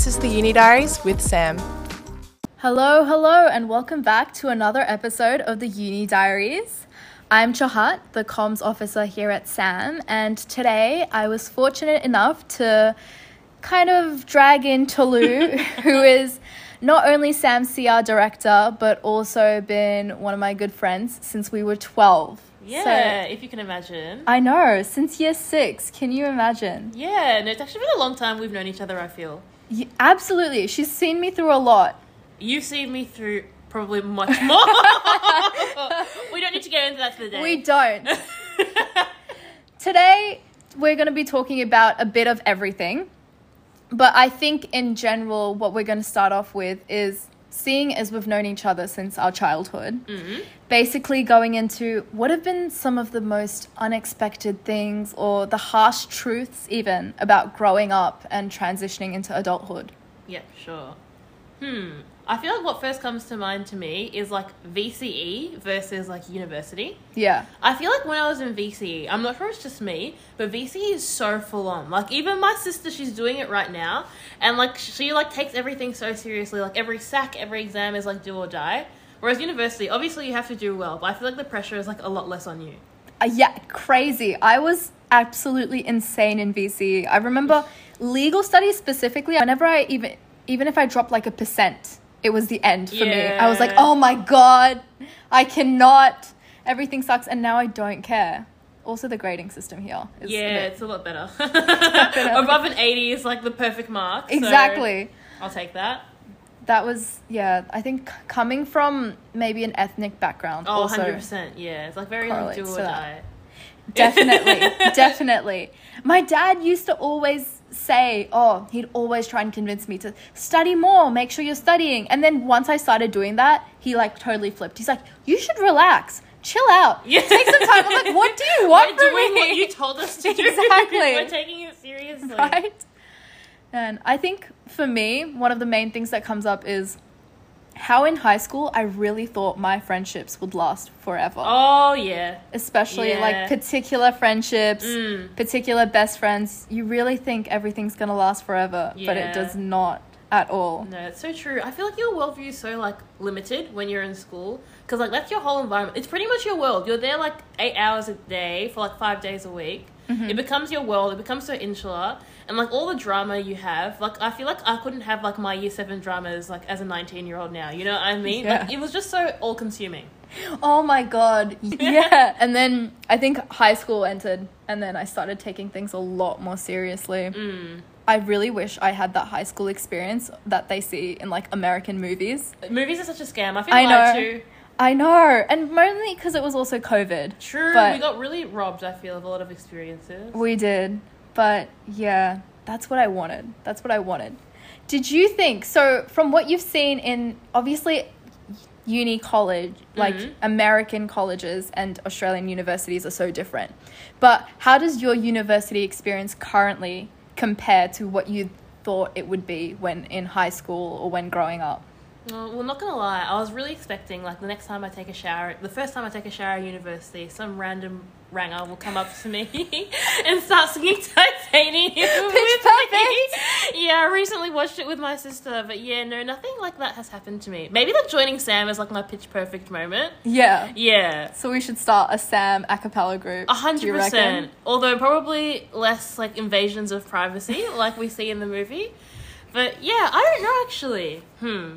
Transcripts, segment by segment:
This is the Uni Diaries with Sam. Hello, hello, and welcome back to another episode of the Uni Diaries. I'm Chaahat, the comms officer here at SAM, and today I was fortunate enough to kind of drag in Tolu, who is not only SAM's CR director, but also been one of my good friends since we were 12. Yeah, if you can imagine. I know, since year six. Can you imagine? Yeah, no, it's actually been a long time we've known each other, I feel. Y- absolutely. She's seen me through a lot. You've seen me through probably much more. we don't need to get into that today. We don't. Today, we're going to be talking about a bit of everything. But I think, in general, what we're going to start off with is seeing as we've known each other since our childhood, basically going into what have been some of the most unexpected things or the harsh truths, even about growing up and transitioning into adulthood. Yeah, sure. Hmm. I feel like what first comes to mind to me is like VCE versus like university. Yeah. I feel like when I was in VCE, I'm not sure it's just me, but VCE is so full on. Like even my sister, she's doing it right now, and like she like takes everything so seriously. Like every SAC, every exam is like do or die. Whereas university, obviously you have to do well, but I feel like the pressure is like a lot less on you. Uh, yeah, crazy. I was absolutely insane in VCE. I remember legal studies specifically. Whenever I even even if I dropped like a percent, it was the end for me. I was like, oh my god, I cannot. Everything sucks, and now I don't care. Also, the grading system here is a Yeah, bit- it's a lot better. Above an 80 is like the perfect mark. so exactly. I'll take that. That was yeah. I think coming from maybe an ethnic background. Oh, 100%. Yeah, it's like very like, correlates do or die. Definitely, definitely. My dad used to always say, oh, he'd always try and convince me to study more, make sure you're studying. And then once I started doing that, he like totally flipped. He's like, you should relax, chill out, Yeah. take some time. I'm like, what do you want We're from doing me? what you told us to do. Exactly. We're taking it seriously. right? And I think for me, one of the main things that comes up is how in high school I really thought my friendships would last forever. Oh, yeah. especially Yeah. like particular friendships, Mm. particular best friends. You really think everything's gonna last forever, but it does not at all. No, it's so true. I feel like your worldview is so like limited when you're in school because like that's your whole environment. It's pretty much your world. You're there like eight hours a day for like five days a week. Mm-hmm. It becomes your world. It becomes so insular, and like all the drama you have. Like I feel like I couldn't have like my year seven dramas like as a nineteen year old now. You know what I mean? Like it was just so all consuming. Oh my god, yeah. and then I think high school entered, and then I started taking things a lot more seriously. Mm. I really wish I had that high school experience that they see in like American movies. Movies are such a scam. I feel I lied know. to. I know, and mainly because it was also COVID. True, But- we got really robbed. I feel of a lot of experiences. We did. But yeah, that's what I wanted. That's what I wanted. Did you think so from what you've seen in obviously uni college, like Mhm. American colleges and Australian universities are so different. But how does your university experience currently compare to what you thought it would be when in high school or when growing up? Oh, well, not gonna lie, I was really expecting like the next time I take a shower, the first time I take a shower at university, some random ranger will come up to me and start singing Titanium. with me. Perfect. Yeah, I recently watched it with my sister, but yeah, no, nothing like that has happened to me. Maybe like joining Sam is like my pitch perfect moment. Yeah. Yeah. So we should start a Sam a cappella group. A hundred percent. Although probably less like invasions of privacy like we see in the movie. But yeah, I don't know actually. Hmm.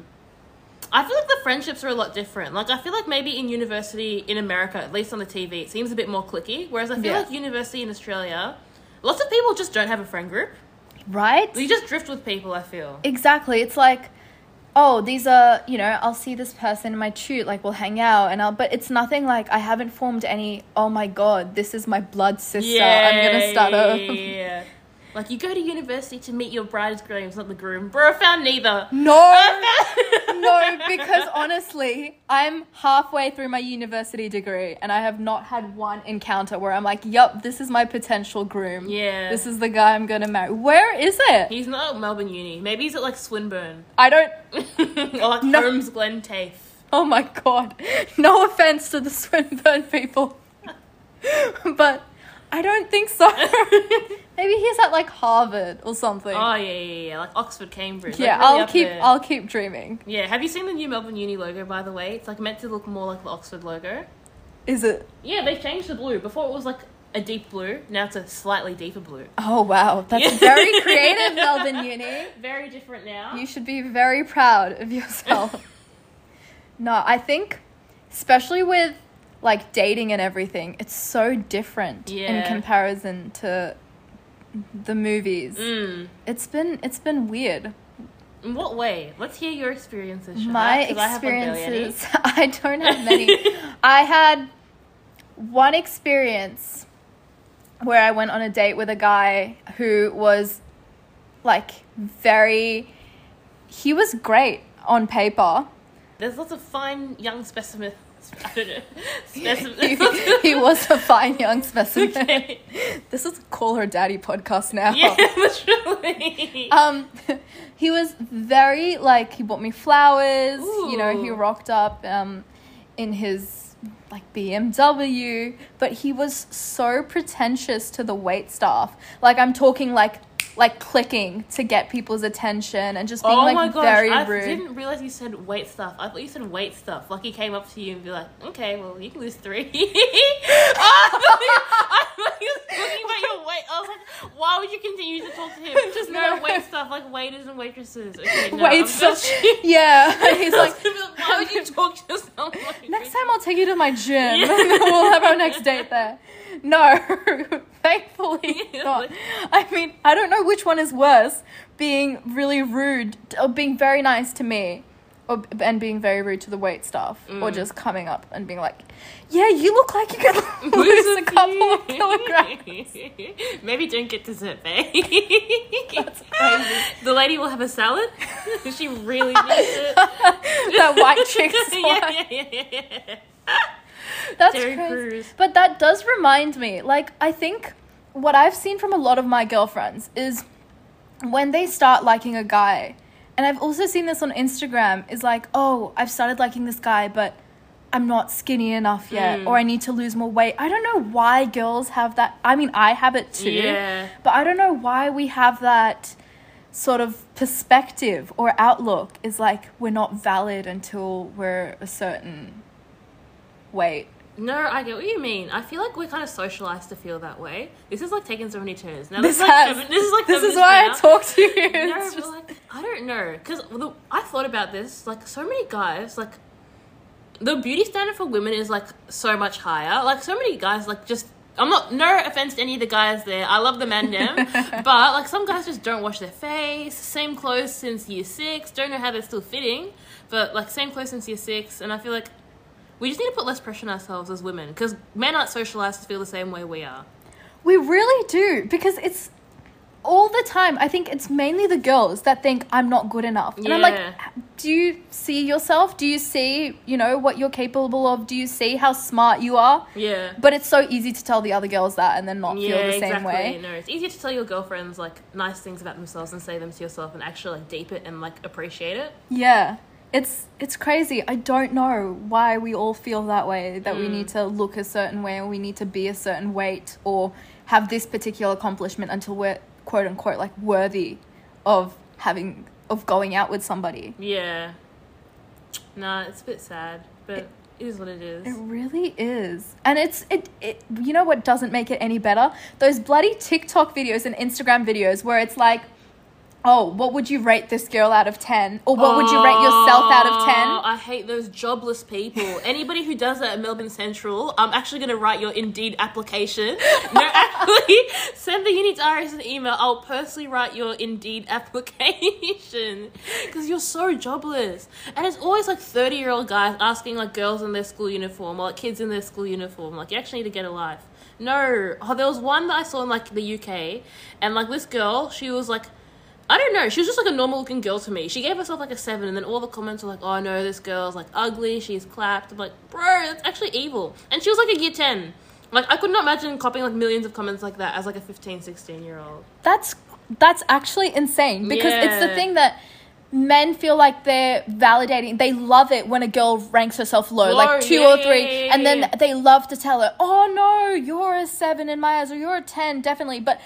I feel like the friendships are a lot different. Like I feel like maybe in university in America, at least on the TV, it seems a bit more clicky. Whereas I feel Yeah. like university in Australia, lots of people just don't have a friend group. Right? You just drift with people. I feel. Exactly. It's like, oh, these are, you know, I'll see this person in my shoot, like we'll hang out and I'll, but it's nothing like I haven't formed any, oh my god, this is my blood sister. I'm gonna start a. Yeah. Like you go to university to meet your bridegrooms, not the groom. Bro, I found neither. No! no, because honestly, I'm halfway through my university degree and I have not had one encounter where I'm like, yup, this is my potential groom. Yeah. This is the guy I'm gonna marry. Where is it? He's not at Melbourne Uni. Maybe he's at like Swinburne. I don't. or like No. Holmesglen TAFE. Oh my god. No offense to the Swinburne people. but I don't think so. Maybe he's at like Harvard or something. Oh yeah, yeah, yeah, like Oxford, Cambridge. yeah, like, really I'll keep there. I'll keep dreaming. Yeah, have you seen the new Melbourne Uni logo? By the way, it's like meant to look more like the Oxford logo. Is it? Yeah, they've changed the blue. Before it was like a deep blue. Now it's a slightly deeper blue. Oh wow, that's Yeah. very creative, Melbourne Uni. Very different now. You should be very proud of yourself. no, I think, especially with like dating and everything, it's so different in comparison to the movies. Mm. It's been it's been weird. In what way? Let's hear your experiences. My My 'cause I like, experiences, I don't have many. I had one experience where I went on a date with a guy who was like very. He was great on paper. There's lots of fine young specimens. I don't know. he, he was a fine young specimen. okay. This is Call Her Daddy podcast now. Yeah, literally. um he was very like he bought me flowers you know he rocked up um in his like BMW but he was so pretentious to the wait staff like I'm talking like like clicking to get people's attention and just being oh like gosh, very I rude I didn't realize you said weight stuff. I thought you said weight stuff. Like he came up to you and be like, "Okay, well, you can lose three. I thought you- I thought he was talking about your weight. I was like, "Why would you continue to talk to him? Just No. no weight stuff, like waiters and waitresses." Okay, no, wait I'm so just- yeah he's like "Why would you talk to someone?" Like Next time I'll take you to my gym Yeah. we'll have our next date there. No, thankfully not. I mean, I don't know which one is worse, being really rude or being very nice to me or, and being very rude to the wait staff or Mm. just coming up and being like, yeah, you look like you could lose a couple of kilograms. Maybe don't get dessert, babe. That's crazy. The lady will have a salad. she really needs it. that white chick's yeah, yeah, yeah, yeah. That's Terry crazy. Crews. But that does remind me, like, I think what I've seen from a lot of my girlfriends is when they start liking a guy, and I've also seen this on Instagram, is like, oh, I've started liking this guy, but I'm not skinny enough yet, Mm. or I need to lose more weight. I don't know why girls have that. I mean, I have it too, Yeah. but I don't know why we have that sort of perspective or outlook is like we're not valid until we're a certain weight. No, I get what you mean. I feel like we're kind of socialized to feel that way. This is like taking so many turns. Now This this, is like has. this is like this is why now. I talk to you. No, just- like I don't know because I thought about this. Like so many guys, like the beauty standard for women is like so much higher. Like so many guys, like just I'm not no offense to any of the guys there. I love them and them, but like some guys just don't wash their face. Same clothes since year six. Don't know how they're still fitting, but like same clothes since year six. And I feel like we just need to put less pressure on ourselves as women because men aren't socialized to feel the same way we are. we really do because it's all the time. I think it's mainly the girls that think I'm not good enough, and I'm like, do you see yourself? Do you see you know what you're capable of? Do you see how smart you are? Yeah. But it's so easy to tell the other girls that and then not yeah, feel the same exactly. way. No, it's easier to tell your girlfriends like nice things about themselves and say them to yourself and actually like deep it and like appreciate it. Yeah. It's it's crazy. I don't know why we all feel that way that we Mm. need to look a certain way or we need to be a certain weight or have this particular accomplishment until we're quote unquote like worthy of having of going out with somebody. Yeah. Nah, it's a bit sad, but it is what it is. It really is. And it's it, it you know what doesn't make it any better? Those bloody TikTok videos and Instagram videos where it's like Oh, what would you rate this girl out of 10? Or what would you rate yourself out of 10? Oh, I hate those jobless people. Anybody who does that at Melbourne Central, I'm actually going to write your Indeed application. No, actually, send the Uni Diaries an email. I'll personally write your Indeed application. Because you're so jobless. And it's always like 30 year old guys asking like girls in their school uniform or like kids in their school uniform. Like, you actually need to get a life. No. Oh, there was one that I saw in like the UK. And like this girl, she was like, I don't know. She was just like a normal looking girl to me. She gave herself like a seven, and then all the comments were like, "Oh no, this girl's like ugly. She's clapped." I'm like, bro, that's actually evil. And she was like a year ten. Like I could not imagine copying like millions of comments like that as like a 15, 16 year old. That's that's actually insane because it's the thing that men feel like they're validating. They love it when a girl ranks herself low, like two yeah, or three, yeah, yeah, and then they love to tell her, "Oh no, you're a seven in my eyes, or you're a ten, definitely." But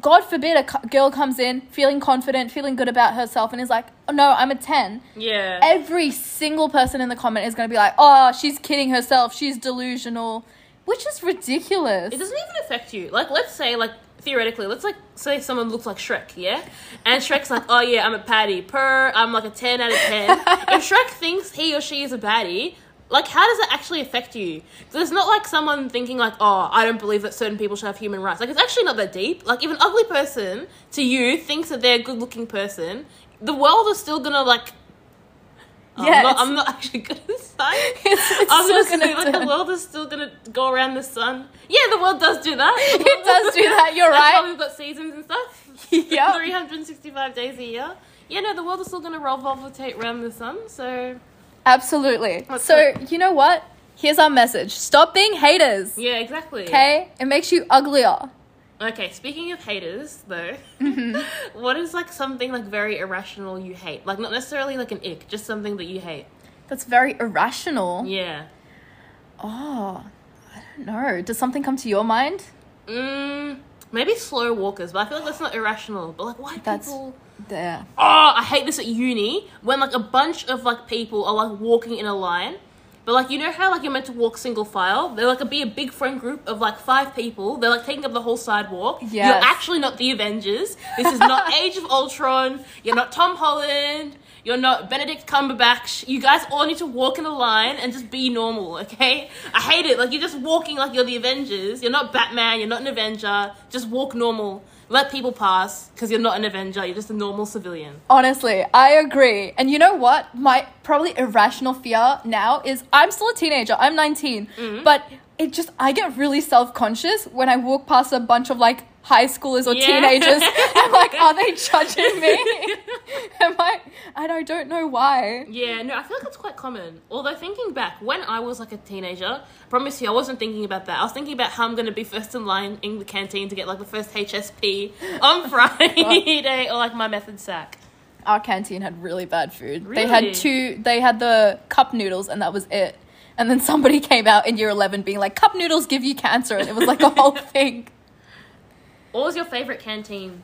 God forbid a girl comes in feeling confident, feeling good about herself, and is like, oh, "No, I'm a 10. Yeah. Every single person in the comment is going to be like, "Oh, she's kidding herself. She's delusional," which is ridiculous. It doesn't even affect you. Like, let's say, like, theoretically, let's like say someone looks like Shrek, yeah, and Shrek's like, oh yeah, I'm a patty. Per, I'm like a ten out of ten. if Shrek thinks he or she is a baddie, like, how does it actually affect you? 'Cause it's not like someone thinking like, oh, I don't believe that certain people should have human rights. Like, it's actually not that deep. Like, if an ugly person to you thinks that they're a good-looking person, the world is still gonna like. Oh, Yeah, I'm, not, I'm not actually good at science. It's- I'm just gonna saying, like the world is still gonna go around the sun. Yeah, the world does do that. It does do that, you're That's right. why we've got seasons and stuff. Yep. 365 days a year. Yeah, no, the world is still gonna revolve around the sun. So Absolutely. What's so, you know what? Here's our message stop being haters. yeah, exactly. Okay? It makes you uglier. Okay. Speaking of haters, though, Mm-hmm. what is like something like very irrational you hate? Like not necessarily like an ick, just something that you hate. That's very irrational. Yeah. Oh, I don't know. Does something come to your mind? Mm, maybe slow walkers, but I feel like that's not irrational. But like, why That's- people? There. Oh, I hate this at uni when like a bunch of like people are like walking in a line. But like you know how like you're meant to walk single file? They're like a be a big friend group of like five people. They're like taking up the whole sidewalk. Yes. You're actually not the Avengers. This is not Age of Ultron. You're not Tom Holland. You're not Benedict Cumberbatch. You guys all need to walk in a line and just be normal, okay? I hate it. Like you're just walking like you're the Avengers. You're not Batman. You're not an Avenger. Just walk normal. Let people pass because you're not an Avenger. You're just a normal civilian. Honestly, I agree. And you know what? My probably irrational fear now is I'm still a teenager. I'm 19. Mm-hmm. But it just, I get really self conscious when I walk past a bunch of like high schoolers or Yeah. teenagers. I'm like, are they judging me? Am I? And I don't know why. Yeah, no, I feel like it's quite common. Although thinking back, when I was like a teenager, promise you, I wasn't thinking about that. I was thinking about how I'm going to be first in line in the canteen to get like the first HSP on Friday or like my method SAC. Our canteen had really bad food. They had two, they had the cup noodles and that was it. And then somebody came out in year 11 being like, cup noodles give you cancer. And it was like a whole thing. What was your favorite canteen?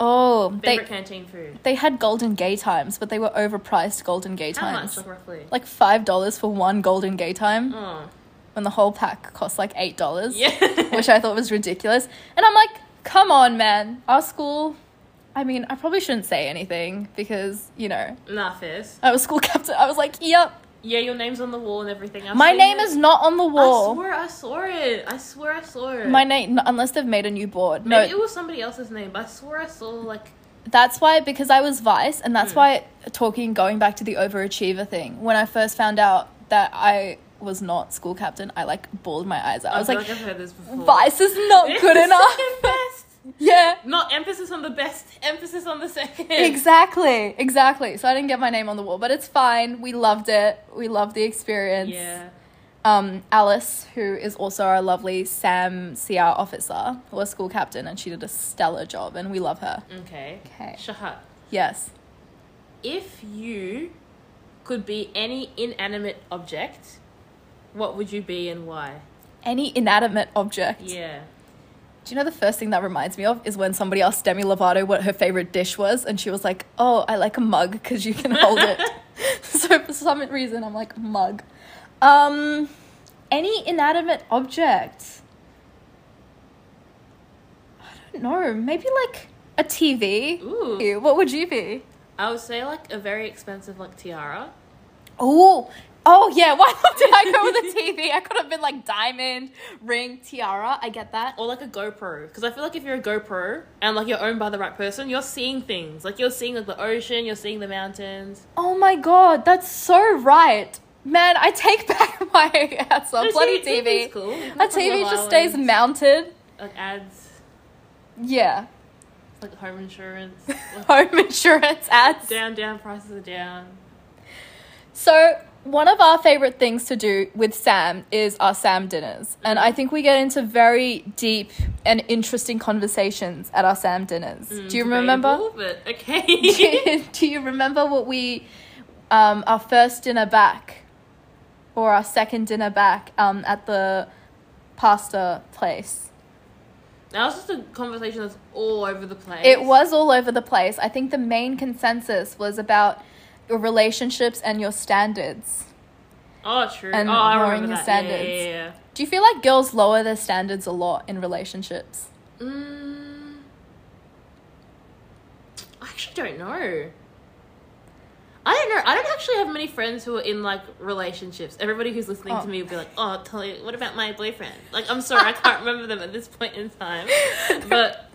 Oh, they, Favorite canteen food? they had Golden Gaytimes, but they were overpriced golden gay How times. much, like roughly? Like five dollars for one Golden Gaytime, oh, when the whole pack cost like eight dollars. yeah. which I thought was ridiculous. And I'm like, come on, man. Our school. I mean, I probably shouldn't say anything because you know nah, fierce. I was school captain. I was like, yep, Yeah, your name's on the wall and everything. I've my name it. is not on the wall. I swear I saw it. I swear I saw it. My name, unless they've made a new board. Maybe no, it was somebody else's name, but I swear I saw like. that's why because I was vice, and that's hmm. why talking going back to the overachiever thing. When I first found out that I was not school captain, I like bawled my eyes out. I oh, was feel like, I've heard this before. vice is not good enough. Yeah. Not emphasis on the best, emphasis on the second. Exactly, exactly. So I didn't get my name on the wall, but it's fine. We loved it. We loved the experience. Yeah. Um, Alice, who is also our lovely SAM CR officer, was school captain, and she did a stellar job, and we love her. Okay. Okay. Chaahat, Yes. if you could be any inanimate object, what would you be and why? Any inanimate object. Yeah. Do you know the first thing that reminds me of is when somebody asked Demi Lovato what her favorite dish was, and she was like, "Oh, I like a mug because you can hold it." so for some reason, I'm like mug. Um, any inanimate object. I don't know. Maybe like a TV. Ooh. What would you be? I would say like a very expensive like tiara. Oh, oh yeah. Why did I go with a TV? I could have been like diamond ring tiara. I get that. Or like a GoPro. Because I feel like if you're a GoPro and like you're owned by the right person, you're seeing things. Like you're seeing like the ocean, you're seeing the mountains. Oh my god, that's so right. Man, I take back my ass off. No, Bloody TV TV. cool. A TV just stays mounted. Like ads, Yeah. like home insurance. like Home insurance ads. down, down, prices are down. So, one of our favorite things to do with Sam is our Sam dinners. And I think we get into very deep and interesting conversations at our Sam dinners. do you remember? But do, okay. you, do you remember what we, um, our first dinner back or our second dinner back um, at the pasta place? that was just a conversation that's all over the place. It was all over the place. I think the main consensus was about your relationships and your standards. Oh, true. and oh, I lowering remember your that. standards. Yeah, yeah, yeah. Do you feel like girls lower their standards a lot in relationships? Mm, I actually don't know. I don't know. I don't actually have many friends who are in like relationships. Everybody who's listening Oh. to me will be like, "Oh, tell you what about my boyfriend?" Like, I'm sorry, I can't remember them at this point in time. But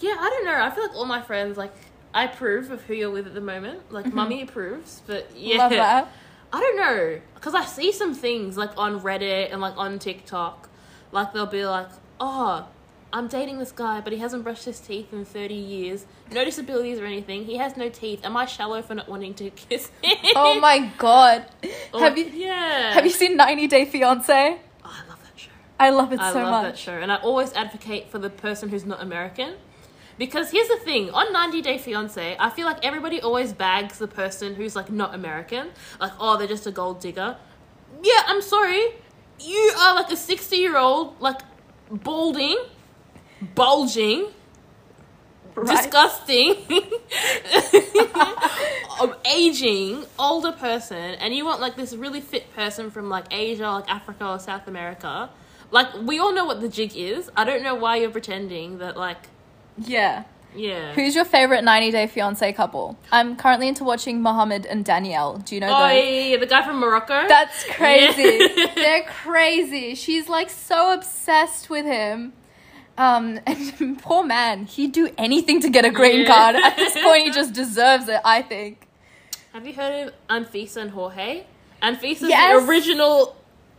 yeah, I don't know. I feel like all my friends like I approve of who you're with at the moment. Like, mummy approves, but yeah, Mm-hmm. Love that. I don't know, because I see some things like on Reddit and like on TikTok, like they'll be like, "Oh, I'm dating this guy, but he hasn't brushed his teeth in 30 years. No disabilities or anything. He has no teeth. Am I shallow for not wanting to kiss him?" Oh my god. Or have you Yeah. have you seen 90 Day Fiance? Oh, I love that show. I love it I so love that much. show, and I always advocate for the person who's not American. Because here's the thing, on 90 Day Fiance, I feel like everybody always bags the person who's like not American. Like, oh, they're just a gold digger. Yeah, I'm sorry. You are like a 60 year old, like balding, bulging, Right. disgusting, of um, aging older person, and you want like this really fit person from like Asia, like Africa or South America. Like we all know what the jig is. I don't know why you're pretending that like Yeah. yeah. Who's your favorite 90 Day Fiance couple? I'm currently into watching Mohammed and Danielle. Do you know oh yeah, those? yeah, yeah, the guy from Morocco. That's crazy. Yeah. They're crazy. She's like so obsessed with him. Um, and poor man, he'd do anything to get a green Yeah. card. At this point, he just deserves it, I think. Have you heard of Anfisa and Jorge? Anfisa's Yes. the original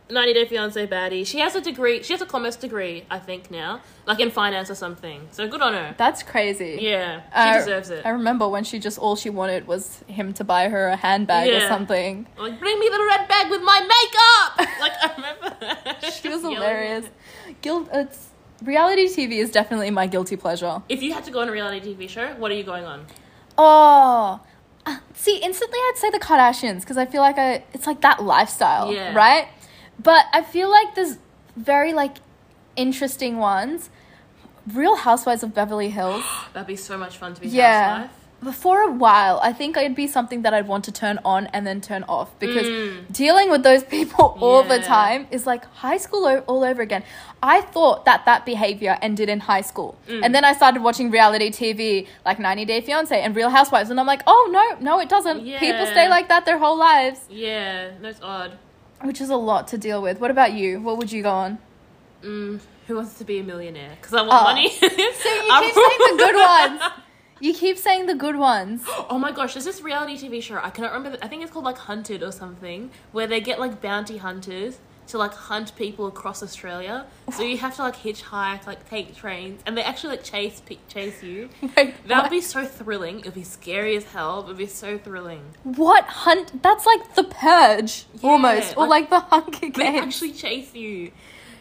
90 Day Fiance baddie. She has a degree. She has a commerce degree, I think now, like in finance or something. So good on her. That's crazy. Yeah, she I- deserves it. I remember when she just all she wanted was him to buy her a handbag or something. Like, bring me the red bag with my makeup. like I remember. that. She was hilarious. Guilt. It's reality TV is definitely my guilty pleasure. If you had to go on a reality TV show, what are you going on? Oh, uh, see, instantly I'd say the Kardashians because I feel like I it's like that lifestyle, Yeah. right? But I feel like there's very like interesting ones. Real Housewives of Beverly Hills. That'd be so much fun to be Yeah. housewife. But for a while, I think it'd be something that I'd want to turn on and then turn off because Mm. dealing with those people all the time is like high school o- all over again. I thought that that behavior ended in high school. Mm. And then I started watching reality TV like 90 Day Fiance and Real Housewives and I'm like, "Oh no, no it doesn't. People stay like that their whole lives." Yeah, that's odd. Which is a lot to deal with. What about you? What would you go on? Mm, who wants to be a millionaire? Because I want Oh. money. So you keep saying the good ones. You keep saying the good ones. Oh my gosh, there's this reality TV show. I cannot remember. The, I think it's called like Hunted or something, where they get like bounty hunters to like hunt people across Australia. So you have to like hitchhike, like take trains, and they actually like chase chase you. Wait, That would be so thrilling. It would be scary as hell. It would be so thrilling. What hunt? That's like the purge, Yeah, almost, or like, like- the Hunger Games. They actually chase you.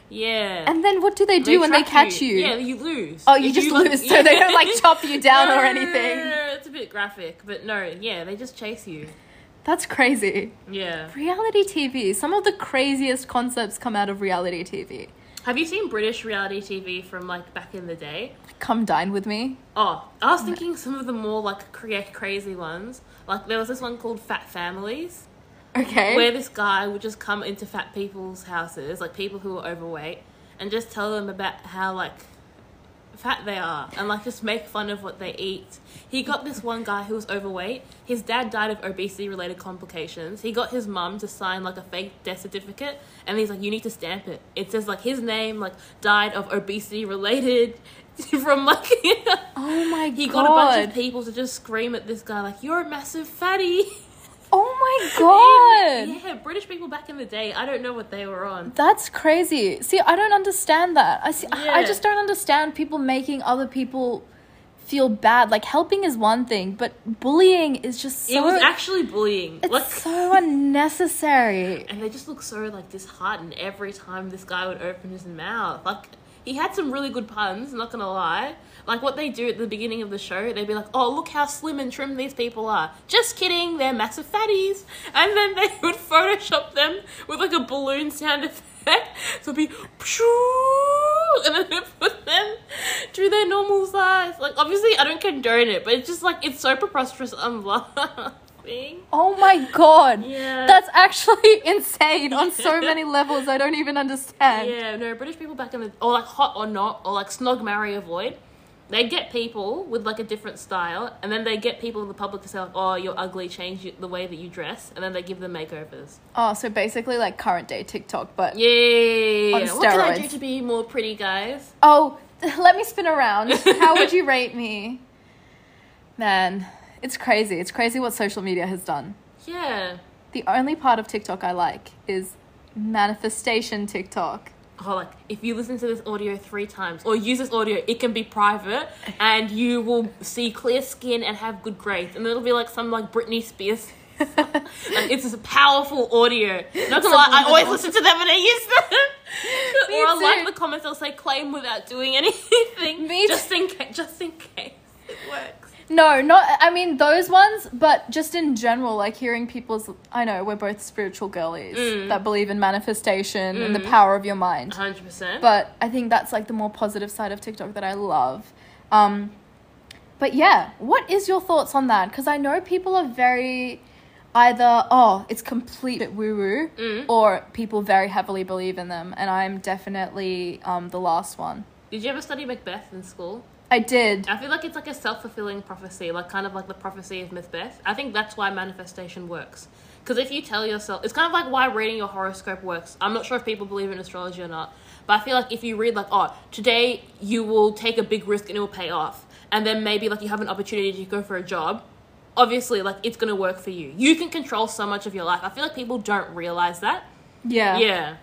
Yeah. and then what do they do when they catch you? Yeah, you lose. Oh, you If just like- lose, so they don't like chop you down No, or anything. No, no, no, it's a bit graphic, but no, yeah, they just chase you. That's crazy. Yeah. Reality TV. Some of the craziest concepts come out of reality TV. Have you seen British reality TV from like back in the day? Come dine with me. Oh, I was thinking some of the more like cra- crazy ones. Like there was this one called Fat Families, Okay. where this guy would just come into fat people's houses, like people who were overweight, and just tell them about how like fat they are and like just make fun of what they eat. He got this one guy who was overweight. His dad died of obesity related complications. He got his mum to sign like a fake death certificate and he's like, You need to stamp it. It says like his name like died of obesity related from like oh my He god. got a bunch of people to just scream at this guy like, You're a massive fatty. oh my god. yeah, British people back in the day, I don't know what they were on. That's crazy. See, I don't understand that. I see, I just don't understand people making other people feel bad. Like helping is one thing, but bullying is just so it was actually bullying. it's like, so unnecessary. and they just look so like disheartened every time this guy would open his mouth. Like he had some really good puns, not gonna lie. Like what they do at the beginning of the show, they'd be like, "Oh, look how slim and trim these people are." Just kidding, they're massive fatties. And then they would Photoshop them with like a balloon sound effect, so it'd be, and then they put them to their normal size. Like obviously, I don't condone it, but it's just like it's so preposterous. I'm laughing. Oh my god. Yeah. That's actually insane on so many levels I don't even understand. Yeah, no, British people back in the or like hot or not or like snog marry avoid. They get people with like a different style, and then they get people in the public to say like, "Oh, you're ugly. Change the way that you dress," and then they give them makeovers. Oh, so basically like current day TikTok, but Yeah, On what can I do to be more pretty, guys? Oh, let me spin around. How would you rate me? Man, it's crazy. It's crazy what social media has done. Yeah. The only part of TikTok I like is manifestation TikTok. Oh, like if you listen to this audio three times or use this audio, it can be private, and you will see clear skin and have good grades, and it'll be like some like Britney Spears. like it's a powerful audio. Not gonna lie, I always listen to them and I use them. Or I like the comments. They'll say claim without doing anything. Me just in case. Just in case it works. No, not I mean those ones, but just in general, like hearing people's I know we're both spiritual girlies Mm. that believe in manifestation and the power of your mind. Hundred percent. But I think that's like the more positive side of TikTok that I love. Um but yeah, what is your thoughts on that? Because I know people are very either oh it's complete woo woo Mm. or people very heavily believe in them and I'm definitely um the last one. Did you ever study Macbeth in school? I did. I feel like it's like a self fulfilling prophecy, like kind of like the prophecy of Macbeth. I think that's why manifestation works. Because if you tell yourself, it's kind of like why reading your horoscope works. I'm not sure if people believe in astrology or not, but I feel like if you read like, oh, today you will take a big risk and it will pay off, and then maybe like you have an opportunity to go for a job, obviously like it's gonna work for you. You can control so much of your life. I feel like people don't realize that. Yeah. Yeah.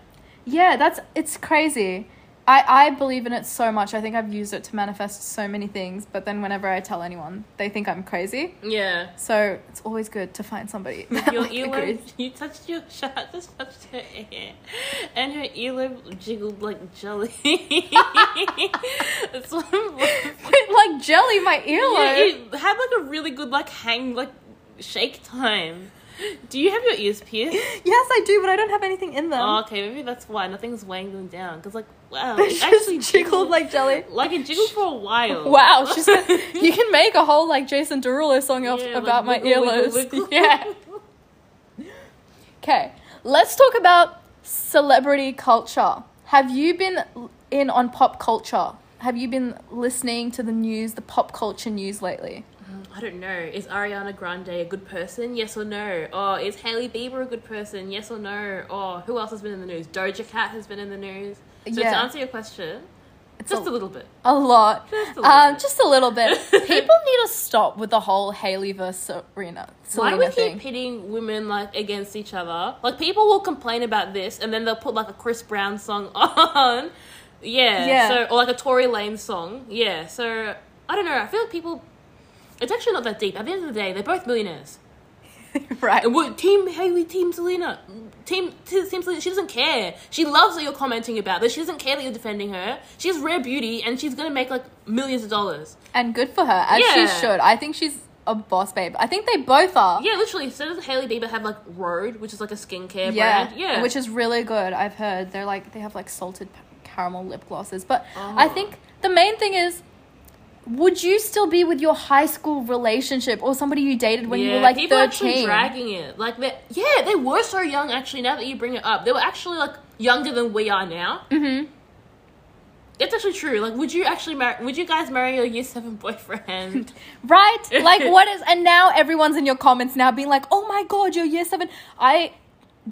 Yeah, that's it's crazy. I, I believe in it so much. I think I've used it to manifest so many things, but then whenever I tell anyone, they think I'm crazy. Yeah. So it's always good to find somebody. that, Your like, earlobe, you touched your shot, just touched her ear, and her earlobe jiggled like jelly. I'm like jelly, my earlobe. had like a really good like hang like shake time. Do you have your ears pierced? yes, I do, but I don't have anything in them. Oh, okay, maybe that's why nothing's weighing them down. Cause like, wow, they actually jiggled like jelly. like it jiggled for a while. Wow, she's you can make a whole like Jason Derulo song off, Yeah, like, about my wiggle, wiggle, earlobes. Yeah. Okay, let's talk about celebrity culture. Have you been in on pop culture? Have you been listening to the news, the pop culture news lately? Mm, I don't know. Is Ariana Grande a good person? Yes or no? Or is Hailey Bieber a good person? Yes or no? Or who else has been in the news? Doja Cat has been in the news. So Yeah. to answer your question, It's just a, a little bit. a lot. Just a little Um, bit. just a little bit. People need to stop with the whole Hailey versus Selena, Why Selena we thing. keep pitting women like against each other? Like people will complain about this, and then they'll put like a Chris Brown song on. Yeah. Yeah. So or like a Tory Lane song. Yeah. So I don't know. I feel like people. It's actually not that deep. At the end of the day, they're both millionaires. right. And what team Hailey, team Selena, team t- team Selena? She doesn't care. She loves that you're commenting about this. She doesn't care that you're defending her. She's rare beauty, and she's gonna make like millions of dollars. And good for her, as Yeah. she should. I think she's a boss babe. I think they both are. Yeah, literally. So does Hailey Bieber have like Rhode, which is like a skincare Yeah, brand? Yeah, which is really good. I've heard they're like they have like salted caramel lip glosses. But oh. I Oh. think the main thing is, would you still be with your high school relationship or somebody you dated when you were like people actually dragging it. Like they, yeah, they were so young. Actually, now that you bring it up, they were actually like younger than we are now. Mm-hmm. It's actually true. Like, would you actually marry? Would you guys marry your year seven boyfriend? Right? Like what is? And now everyone's in your comments now being like, "Oh my god, you're year seven. I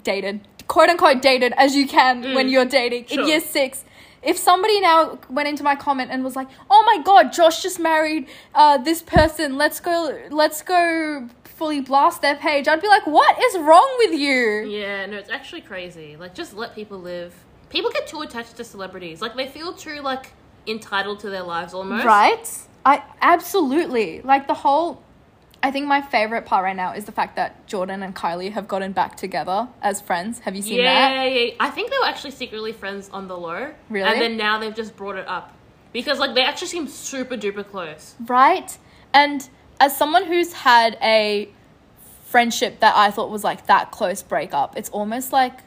dated, quote unquote, dated as you can when you're dating in Mm. Year six. If somebody now went into my comment and was like, "Oh my god, Josh just married uh, this person. Let's go. Let's go." Fully blast their page. I'd be like, "What is wrong with you?" Yeah, no, it's actually crazy. Like, just let people live. People get too attached to celebrities. Like, they feel too like entitled to their lives almost. Right? I absolutely like the whole. I think my favorite part right now is the fact that Jordan and Kylie have gotten back together as friends. Have you seen yeah, that? yeah, yeah. I think they were actually secretly friends on the low. Really? And then now they've just brought it up. Because like they actually seem super duper close. Right? And as someone who's had a friendship that I thought was like that close breakup, it's almost like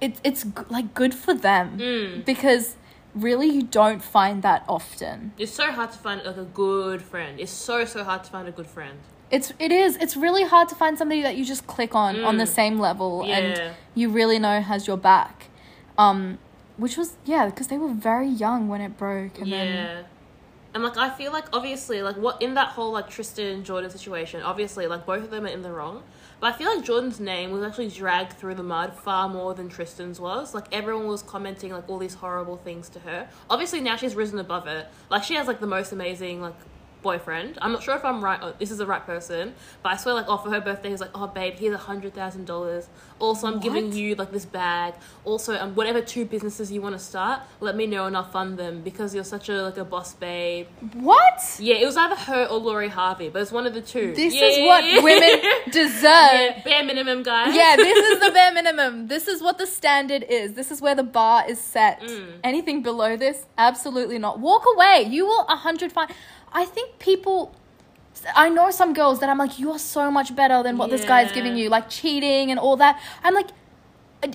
it, it's g- like good for them Mm. because really you don't find that often. It's so hard to find like a good friend. It's so so hard to find a good friend. It's it is it's really hard to find somebody that you just click on on the Mm. same level Yeah. and you really know has your back. Um which was yeah, because they were very young when it broke and yeah. then And like I feel like obviously like what in that whole like Tristan and Jordan situation, obviously like both of them are in the wrong. But I feel like Jordan's name was actually dragged through the mud far more than Tristan's was. Like everyone was commenting like all these horrible things to her. Obviously now she's risen above it. Like she has like the most amazing like boyfriend. I'm not sure if I'm right. Or this is the right person, but I swear like oh for her birthday he's like oh babe here's a hundred thousand dollars. Also I'm giving you like this bag. Also um whatever two businesses you want to start, let me know and I'll fund them because you're such a like a boss babe. what? Yeah, it was either her or Lori Harvey, but it's one of the two. This Yeah, is what women deserve. Yeah, bare minimum, guys. Yeah, this is the bare minimum. This is what the standard is. This is where the bar is set. Mm. Anything below this, absolutely not. Walk away. You will a hundred find. I think people. I know some girls that I'm like, you are so much better than what this guy is giving you, like cheating and all that. I'm like,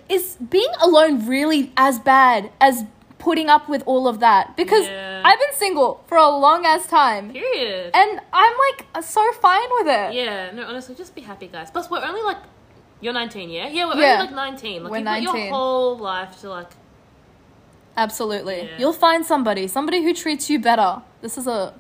is being alone really as bad as putting up with all of that? Because Yeah. I've been single for a long ass time, Period. and I'm like uh, so fine with it. yeah, no, honestly, just be happy, guys. Plus, we're only like, you're 19, yeah? Yeah, we're Yeah. only like 19. Like, We're you've got 19. your whole life to like, Absolutely. Yeah. You'll find somebody, somebody who treats you better. This is a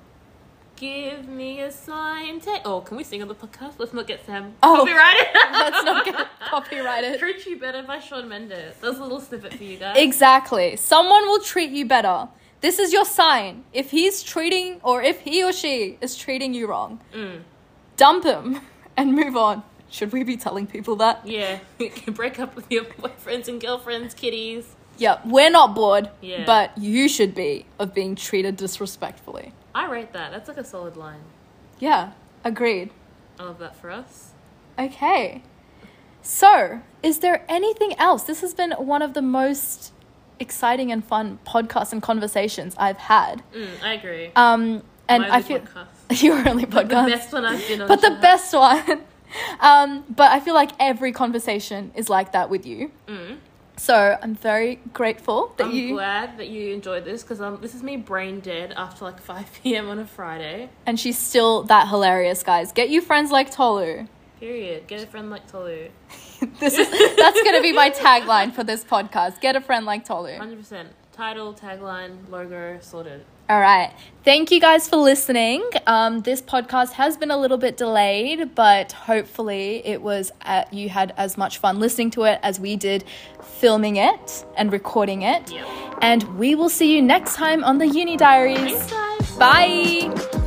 give me a sign. Take. Oh, can we sing on the podcast? Let's not get Sam Oh. copyrighted. let's not get copyrighted. Treat You Better by Shawn Mendes. That's a little snippet for you guys. Exactly. Someone will treat you better. This is your sign. If he's treating or if he or she is treating you wrong, Mm. dump him and move on. Should we be telling people that? Yeah, break up with your boyfriends and girlfriends, kitties. Yep, we're not bored, Yeah. but you should be of being treated disrespectfully. I rate that. That's like a solid line. Yeah, agreed. I love that for us. Okay. So, is there anything else? This has been one of the most exciting and fun podcasts and conversations I've had. Mm, I agree. Um, and I feel podcast. your only podcast, the best one I've been on. but the best one. um, but I feel like every conversation is like that with you. Mm. So I'm very grateful that I'm you glad that you enjoyed this because um, this is me brain dead after like 5 p.m. on a Friday. and she's still that hilarious, guys. Get you friends like Tolu. Period. Get a friend like Tolu. this is that's gonna be my tagline for this podcast. Get a friend like Tolu. 100%. Title, tagline, logo, sorted. All right. Thank you guys for listening. Um, this podcast has been a little bit delayed, but hopefully it was uh you had as much fun listening to it as we did filming it and recording it. Yep. And we will see you next time on the Uni Diaries. Bye.